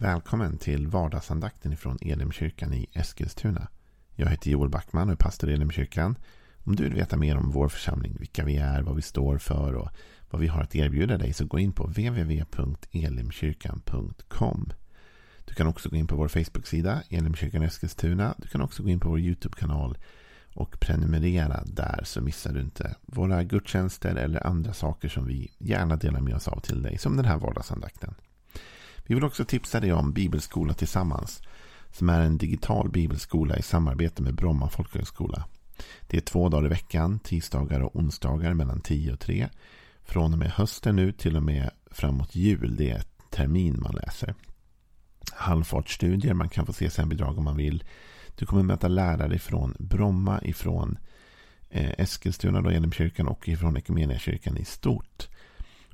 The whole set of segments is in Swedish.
Välkommen till vardagsandakten från Elimkyrkan i Eskilstuna. Jag heter Joel Backman och är pastor i Elimkyrkan. Om du vill veta mer om vår församling, vilka vi är, vad vi står för och vad vi har att erbjuda dig så gå in på www.elimkyrkan.com. Du kan också gå in på vår Facebook-sida Elimkyrkan Eskilstuna. Du kan också gå in på vår YouTube-kanal och prenumerera där så missar du inte våra gudstjänster eller andra saker som vi gärna delar med oss av till dig som den här vardagsandakten. Vi vill också tipsa dig om Bibelskola Tillsammans som är en digital bibelskola i samarbete med Bromma folkhögskola. Det är två dagar i veckan, tisdagar och onsdagar mellan 10 och 3. Från och med hösten nu till och med framåt jul. Det är termin man läser. Halvfartsstudier, man kan få CSN-bidrag om man vill. Du kommer möta lärare från Bromma, ifrån eh, Eskilstuna, då, Elimkyrkan och ifrån Equmeniakyrkan i stort.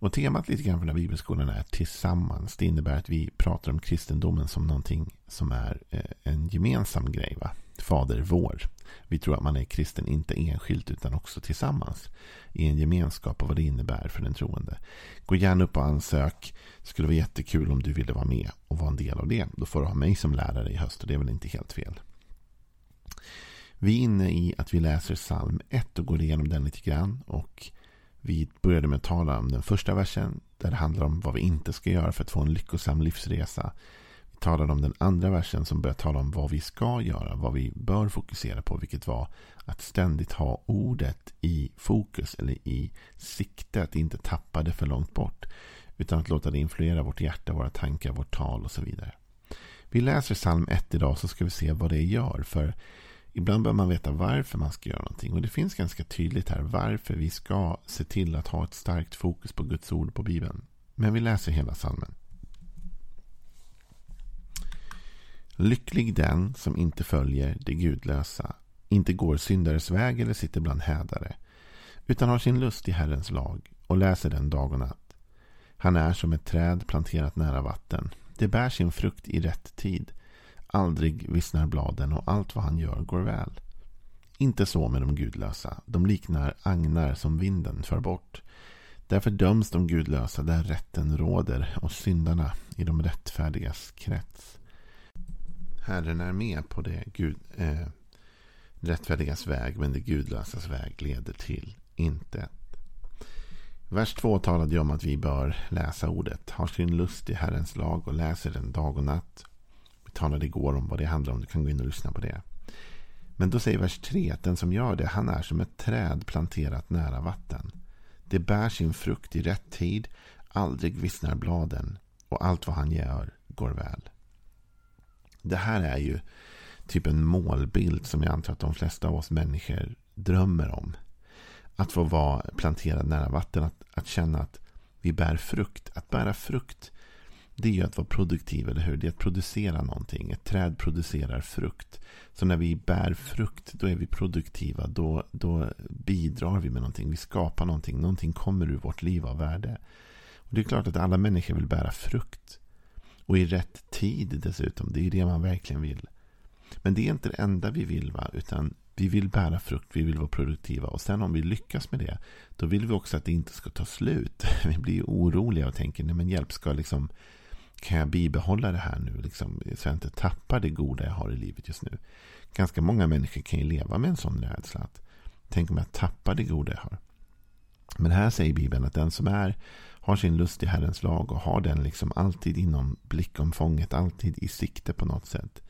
Och temat lite grann för den här bibelskolan är tillsammans. Det innebär att vi pratar om kristendomen som någonting som är eh, en gemensam grej. Va? Fader vår. Vi tror att man är kristen inte enskilt utan också tillsammans. I en gemenskap och vad det innebär för den troende. Gå gärna upp och ansök. Det skulle vara jättekul om du ville vara med och vara en del av det. Då får du ha mig som lärare i höst och det är väl inte helt fel. Vi är inne i att vi läser psalm 1 och går igenom den lite grann. Och vi började med att tala om den första versen där det handlar om vad vi inte ska göra för att få en lyckosam livsresa. Vi talade om den andra versen som börjar tala om vad vi ska göra, vad vi bör fokusera på, vilket var att ständigt ha ordet i fokus eller i sikte, att inte tappa det för långt bort. Utan att låta det influera vårt hjärta, våra tankar, vårt tal och så vidare. Vi läser psalm 1 idag så ska vi se vad det gör. För Ibland bör man veta varför man ska göra någonting. Och det finns ganska tydligt här varför vi ska se till att ha ett starkt fokus på Guds ord på Bibeln. Men vi läser hela salmen. Lycklig den som inte följer det gudlösa, inte går syndares väg eller sitter bland hädare, utan har sin lust i Herrens lag och läser den dag och natt. Han är som ett träd planterat nära vatten. Det bär sin frukt i rätt tid. Aldrig vissnar bladen och allt vad han gör går väl. Inte så med de gudlösa. De liknar agnar som vinden för bort. Därför döms de gudlösa där rätten råder och syndarna i de rättfärdigas krets. Herren är med på det gud, eh, rättfärdigas väg men det gudlösas väg leder till intet. Vers 2 talade om att vi bör läsa ordet, har sin lust i Herrens lag och läser den dag och natt talade igår om vad det handlar om. Du kan gå in och lyssna på det. Men då säger vers 3 att den som gör det, han är som ett träd planterat nära vatten. Det bär sin frukt i rätt tid, aldrig vissnar bladen och allt vad han gör går väl. Det här är ju typ en målbild som jag antar att de flesta av oss människor drömmer om. Att få vara planterad nära vatten, att, att känna att vi bär frukt. Att bära frukt det är ju att vara produktiv, eller hur? Det är att producera någonting. Ett träd producerar frukt. Så när vi bär frukt, då är vi produktiva. Då, då bidrar vi med någonting. Vi skapar någonting. Någonting kommer ur vårt liv av värde. Och Det är klart att alla människor vill bära frukt. Och i rätt tid dessutom. Det är det man verkligen vill. Men det är inte det enda vi vill. va? Utan vi vill bära frukt, vi vill vara produktiva. Och sen om vi lyckas med det, då vill vi också att det inte ska ta slut. Vi blir oroliga och tänker, nej men hjälp, ska liksom kan jag bibehålla det här nu? Liksom, så jag inte tappar det goda jag har i livet just nu. Ganska många människor kan ju leva med en sån rädsla. Att, tänk om jag tappar det goda jag har. Men här säger Bibeln att den som är, har sin lust i Herrens lag och har den liksom alltid inom blickomfånget, alltid i sikte på något sätt.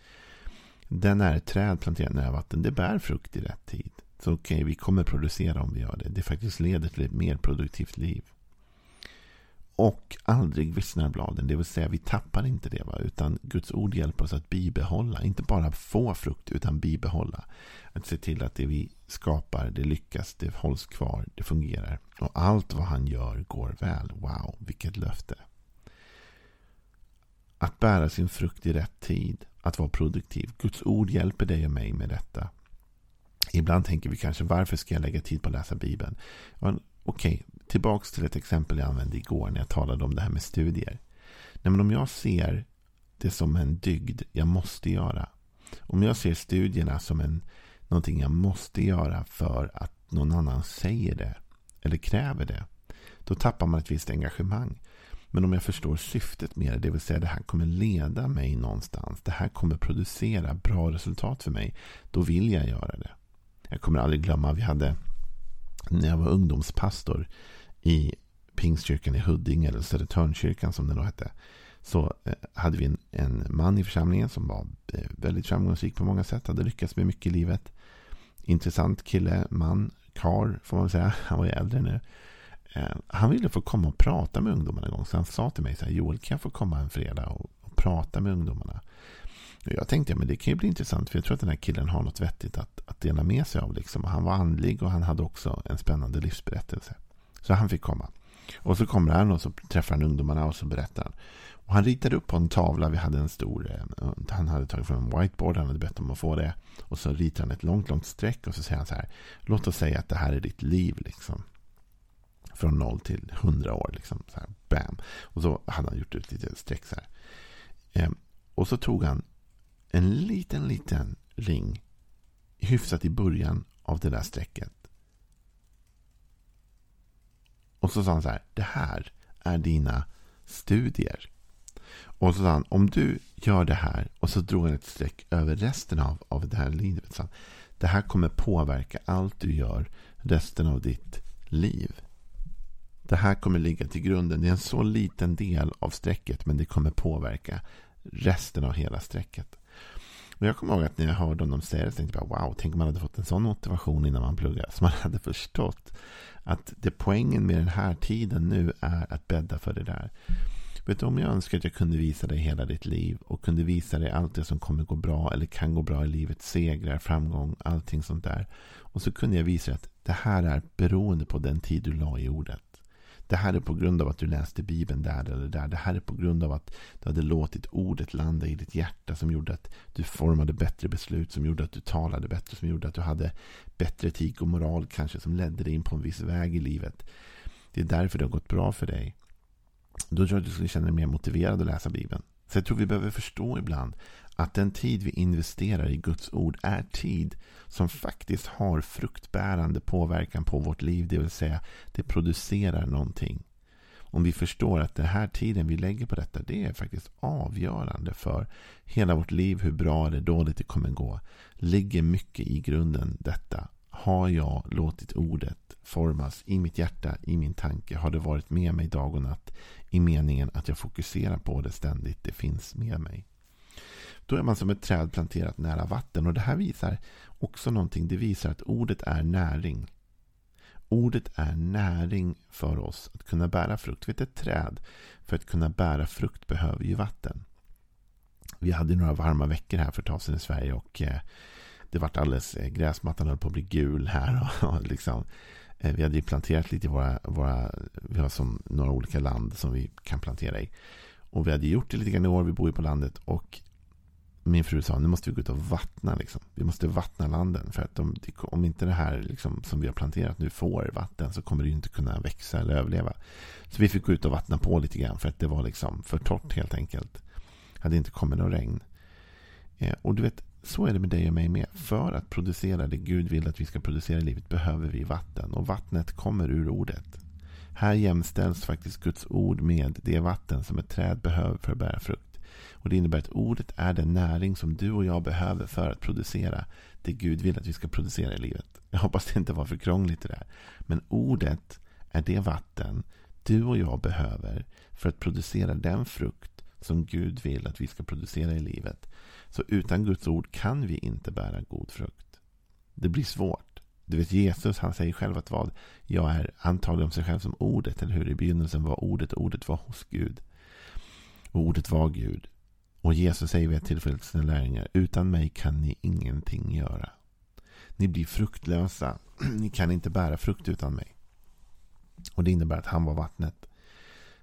Den är ett träd planterat nära vatten. Det bär frukt i rätt tid. Så okej, okay, vi kommer producera om vi gör det. Det faktiskt leder till ett mer produktivt liv. Och aldrig vissnar bladen. Det vill säga vi tappar inte det. Va? Utan Guds ord hjälper oss att bibehålla. Inte bara få frukt utan bibehålla. Att se till att det vi skapar, det lyckas, det hålls kvar, det fungerar. Och allt vad han gör går väl. Wow, vilket löfte. Att bära sin frukt i rätt tid. Att vara produktiv. Guds ord hjälper dig och mig med detta. Ibland tänker vi kanske varför ska jag lägga tid på att läsa Bibeln? Okej, okay, tillbaks till ett exempel jag använde igår när jag talade om det här med studier. Nej, men om jag ser det som en dygd jag måste göra. Om jag ser studierna som en, någonting jag måste göra för att någon annan säger det eller kräver det. Då tappar man ett visst engagemang. Men om jag förstår syftet med det, det vill säga det här kommer leda mig någonstans. Det här kommer producera bra resultat för mig. Då vill jag göra det. Jag kommer aldrig glömma, vi hade när jag var ungdomspastor i Pingstkyrkan i Huddinge, eller Södertörnkyrkan som den då hette. Så eh, hade vi en, en man i församlingen som var eh, väldigt framgångsrik på många sätt. Hade lyckats med mycket i livet. Intressant kille, man, kar får man säga. Han var ju äldre nu. Eh, han ville få komma och prata med ungdomarna en gång. Så han sa till mig så här, Joel kan jag få komma en fredag och, och prata med ungdomarna? Och jag tänkte, men det kan ju bli intressant. För jag tror att den här killen har något vettigt att, att dela med sig av. Liksom. Han var andlig och han hade också en spännande livsberättelse. Så han fick komma. Och så kommer han och så träffar han ungdomarna och så berättar han. Och han ritade upp på en tavla, vi hade en stor, eh, han hade tagit fram en whiteboard, han hade bett om att få det. Och så ritar han ett långt, långt streck och så säger han så här. Låt oss säga att det här är ditt liv liksom. Från noll till hundra år liksom. Så här, bam. Och så hade han gjort ett litet streck så här. Ehm, och så tog han en liten, liten ring hyfsat i början av det där strecket. Och så sa han så här. Det här är dina studier. Och så sa han, om du gör det här och så drog han ett streck över resten av, av det här livet. Så han, det här kommer påverka allt du gör resten av ditt liv. Det här kommer ligga till grunden. Det är en så liten del av strecket men det kommer påverka resten av hela strecket. Och jag kommer ihåg att när jag hörde honom säga det så tänkte jag wow, tänk om man hade fått en sån motivation innan man pluggade. Så man hade förstått att det poängen med den här tiden nu är att bädda för det där. Vet du, om jag önskar att jag kunde visa dig hela ditt liv och kunde visa dig allt det som kommer gå bra eller kan gå bra i livet, segrar, framgång, allting sånt där. Och så kunde jag visa dig att det här är beroende på den tid du la i ordet. Det här är på grund av att du läste Bibeln där eller där. Det här är på grund av att du hade låtit ordet landa i ditt hjärta som gjorde att du formade bättre beslut, som gjorde att du talade bättre, som gjorde att du hade bättre etik och moral kanske, som ledde dig in på en viss väg i livet. Det är därför det har gått bra för dig. Då tror jag att du skulle känna dig mer motiverad att läsa Bibeln. Så jag tror vi behöver förstå ibland att den tid vi investerar i Guds ord är tid som faktiskt har fruktbärande påverkan på vårt liv. Det vill säga, det producerar någonting. Om vi förstår att den här tiden vi lägger på detta, det är faktiskt avgörande för hela vårt liv, hur bra eller dåligt det kommer gå. Ligger mycket i grunden detta. Har jag låtit ordet formas i mitt hjärta, i min tanke? Har det varit med mig dag och natt i meningen att jag fokuserar på det ständigt? Det finns med mig. Då är man som ett träd planterat nära vatten. Och det här visar också någonting. Det visar att ordet är näring. Ordet är näring för oss att kunna bära frukt. Vet, ett träd för att kunna bära frukt behöver ju vatten. Vi hade några varma veckor här för ett tag sedan i Sverige och eh, det vart alldeles, eh, gräsmattan höll på att bli gul här. Och, liksom, Eh, vi hade ju planterat lite i våra, våra, vi har som några olika land som vi kan plantera i. Och vi hade gjort det lite grann i år, vi bor ju på landet. Och min fru sa nu måste vi gå ut och vattna. Liksom. Vi måste vattna landen. För att om, om inte det här liksom, som vi har planterat nu får vatten så kommer det inte kunna växa eller överleva. Så vi fick gå ut och vattna på lite grann för att det var liksom för torrt helt enkelt. Det hade inte kommit någon regn. Eh, och du vet, så är det med dig och mig med. För att producera det Gud vill att vi ska producera i livet behöver vi vatten. Och vattnet kommer ur ordet. Här jämställs faktiskt Guds ord med det vatten som ett träd behöver för att bära frukt. Och Det innebär att ordet är den näring som du och jag behöver för att producera det Gud vill att vi ska producera i livet. Jag hoppas det inte var för krångligt det där. Men ordet är det vatten du och jag behöver för att producera den frukt som Gud vill att vi ska producera i livet. Så utan Guds ord kan vi inte bära god frukt. Det blir svårt. Du vet Jesus han säger själv att vad? Jag är, antagligen om sig själv som ordet, eller hur? I begynnelsen var ordet, ordet var hos Gud. Och ordet var Gud. Och Jesus säger vid ett tillfälle till sina lärjungar. Utan mig kan ni ingenting göra. Ni blir fruktlösa. Ni kan inte bära frukt utan mig. Och det innebär att han var vattnet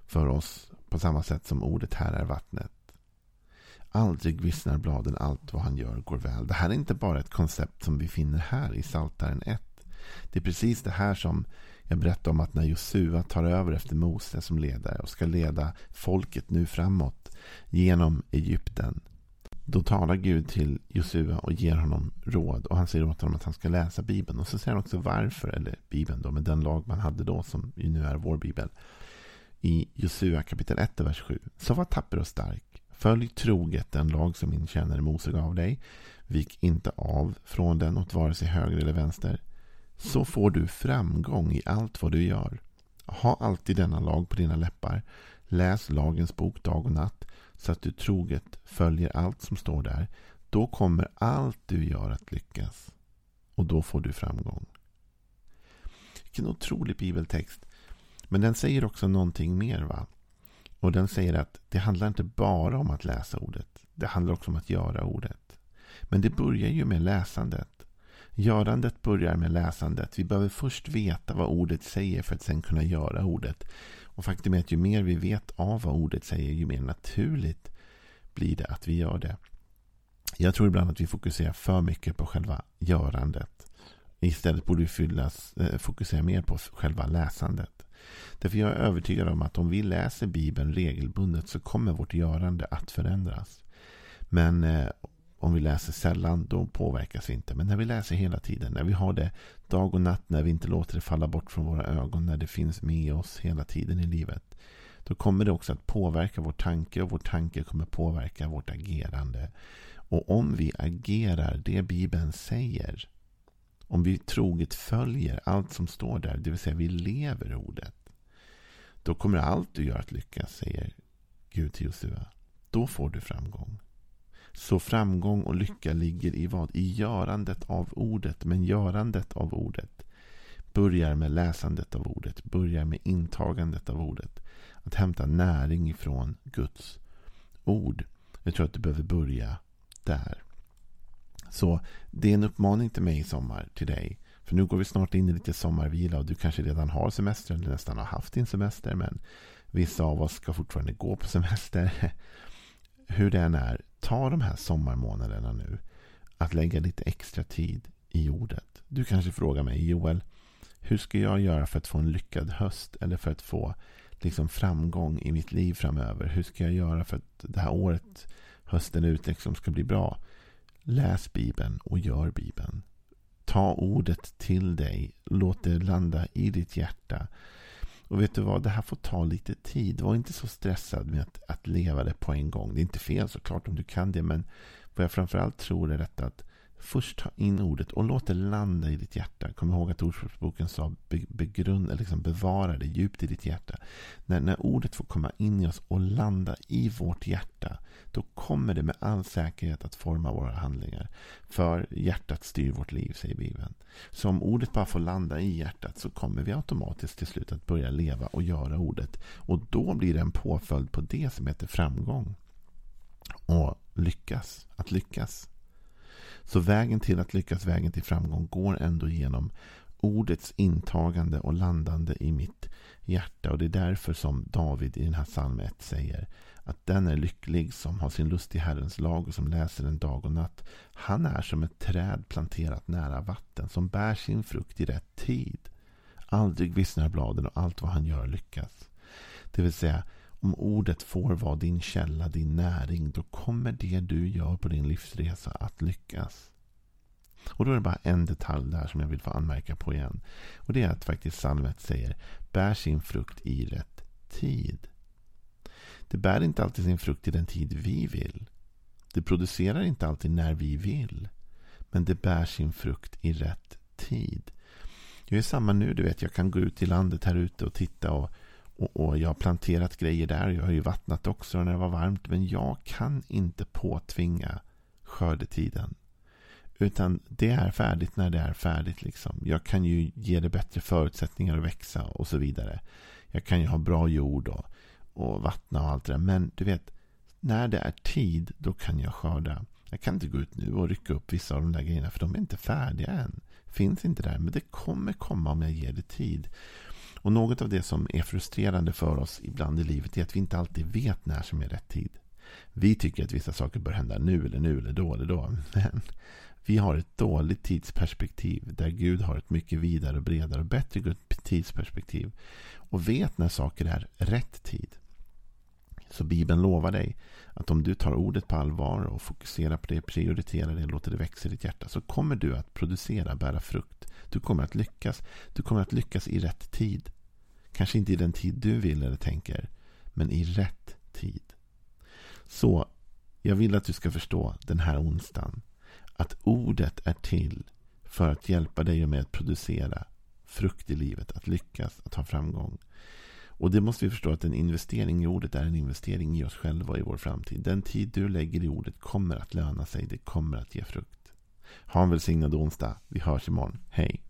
för oss. På samma sätt som ordet här är vattnet. Aldrig vissnar bladen, allt vad han gör går väl. Det här är inte bara ett koncept som vi finner här i Saltaren 1. Det är precis det här som jag berättade om att när Josua tar över efter Mose som ledare och ska leda folket nu framåt genom Egypten. Då talar Gud till Josua och ger honom råd. Och han säger åt honom att han ska läsa Bibeln. Och så säger han också varför, eller Bibeln då, med den lag man hade då som ju nu är vår Bibel. i Josua kapitel 1, vers 7. Så var tapper och stark. Följ troget den lag som min tjänare Mose gav dig. Vik inte av från den åt vare sig höger eller vänster. Så får du framgång i allt vad du gör. Ha alltid denna lag på dina läppar. Läs lagens bok dag och natt så att du troget följer allt som står där. Då kommer allt du gör att lyckas. Och då får du framgång. Vilken otrolig bibeltext. Men den säger också någonting mer. va? Och den säger att det handlar inte bara om att läsa ordet. Det handlar också om att göra ordet. Men det börjar ju med läsandet. Görandet börjar med läsandet. Vi behöver först veta vad ordet säger för att sen kunna göra ordet. Och faktum är att ju mer vi vet av vad ordet säger, ju mer naturligt blir det att vi gör det. Jag tror ibland att vi fokuserar för mycket på själva görandet. Istället borde vi fyllas, eh, fokusera mer på själva läsandet. Därför jag är övertygad om att om vi läser Bibeln regelbundet så kommer vårt görande att förändras. Men eh, om vi läser sällan, då påverkas vi inte. Men när vi läser hela tiden, när vi har det dag och natt, när vi inte låter det falla bort från våra ögon, när det finns med oss hela tiden i livet. Då kommer det också att påverka vår tanke och vår tanke kommer påverka vårt agerande. Och om vi agerar det Bibeln säger, om vi troget följer allt som står där, det vill säga vi lever ordet, då kommer allt du gör att lyckas, säger Gud till Josua. Då får du framgång. Så framgång och lycka ligger i vad? I görandet av ordet. Men görandet av ordet börjar med läsandet av ordet. Börjar med intagandet av ordet. Att hämta näring ifrån Guds ord. Jag tror att du behöver börja där. Så det är en uppmaning till mig i sommar, till dig. För nu går vi snart in i lite sommarvila och du kanske redan har semester eller nästan har haft din semester. Men vissa av oss ska fortfarande gå på semester. Hur det än är, ta de här sommarmånaderna nu. Att lägga lite extra tid i ordet. Du kanske frågar mig, Joel, hur ska jag göra för att få en lyckad höst? Eller för att få liksom framgång i mitt liv framöver? Hur ska jag göra för att det här året, hösten ut, liksom ska bli bra? Läs Bibeln och gör Bibeln. Ta ordet till dig. Låt det landa i ditt hjärta. Och vet du vad, det här får ta lite tid. Var inte så stressad med att, att leva det på en gång. Det är inte fel såklart om du kan det. Men vad jag framförallt tror är detta att Först ta in ordet och låt det landa i ditt hjärta. Kom ihåg att Ordspråksboken sa begrund, liksom bevara det djupt i ditt hjärta. När, när ordet får komma in i oss och landa i vårt hjärta. Då kommer det med all säkerhet att forma våra handlingar. För hjärtat styr vårt liv, säger Bibeln. Så om ordet bara får landa i hjärtat så kommer vi automatiskt till slut att börja leva och göra ordet. Och då blir det en påföljd på det som heter framgång. Och lyckas. Att lyckas. Så vägen till att lyckas, vägen till framgång går ändå genom ordets intagande och landande i mitt hjärta. Och det är därför som David i den här psalm 1 säger att den är lycklig som har sin lust i Herrens lag och som läser den dag och natt. Han är som ett träd planterat nära vatten som bär sin frukt i rätt tid. Aldrig vissnar bladen och allt vad han gör lyckas. Det vill säga, om ordet får vara din källa, din näring, då kommer det du gör på din livsresa att lyckas. Och då är det bara en detalj där som jag vill få anmärka på igen. Och det är att faktiskt psalmet säger bär sin frukt i rätt tid. Det bär inte alltid sin frukt i den tid vi vill. Det producerar inte alltid när vi vill. Men det bär sin frukt i rätt tid. Jag är samma nu, du vet. Jag kan gå ut i landet här ute och titta och och, och, jag har planterat grejer där. Jag har ju vattnat också när det var varmt. Men jag kan inte påtvinga skördetiden. Utan det är färdigt när det är färdigt. Liksom. Jag kan ju ge det bättre förutsättningar att växa och så vidare. Jag kan ju ha bra jord och, och vattna och allt det där. Men du vet, när det är tid, då kan jag skörda. Jag kan inte gå ut nu och rycka upp vissa av de där grejerna. För de är inte färdiga än. Finns inte där. Men det kommer komma om jag ger det tid. Och något av det som är frustrerande för oss ibland i livet är att vi inte alltid vet när som är rätt tid. Vi tycker att vissa saker bör hända nu eller nu eller då eller då. Men vi har ett dåligt tidsperspektiv där Gud har ett mycket vidare och bredare och bättre tidsperspektiv. Och vet när saker är rätt tid. Så Bibeln lovar dig att om du tar ordet på allvar och fokuserar på det, prioriterar det, låter det växa i ditt hjärta så kommer du att producera, bära frukt. Du kommer att lyckas. Du kommer att lyckas i rätt tid. Kanske inte i den tid du vill eller tänker, men i rätt tid. Så jag vill att du ska förstå den här onsdagen att ordet är till för att hjälpa dig med att producera frukt i livet, att lyckas, att ha framgång. Och det måste vi förstå att en investering i ordet är en investering i oss själva och i vår framtid. Den tid du lägger i ordet kommer att löna sig. Det kommer att ge frukt. Ha en välsignad onsdag. Vi hörs imorgon. Hej!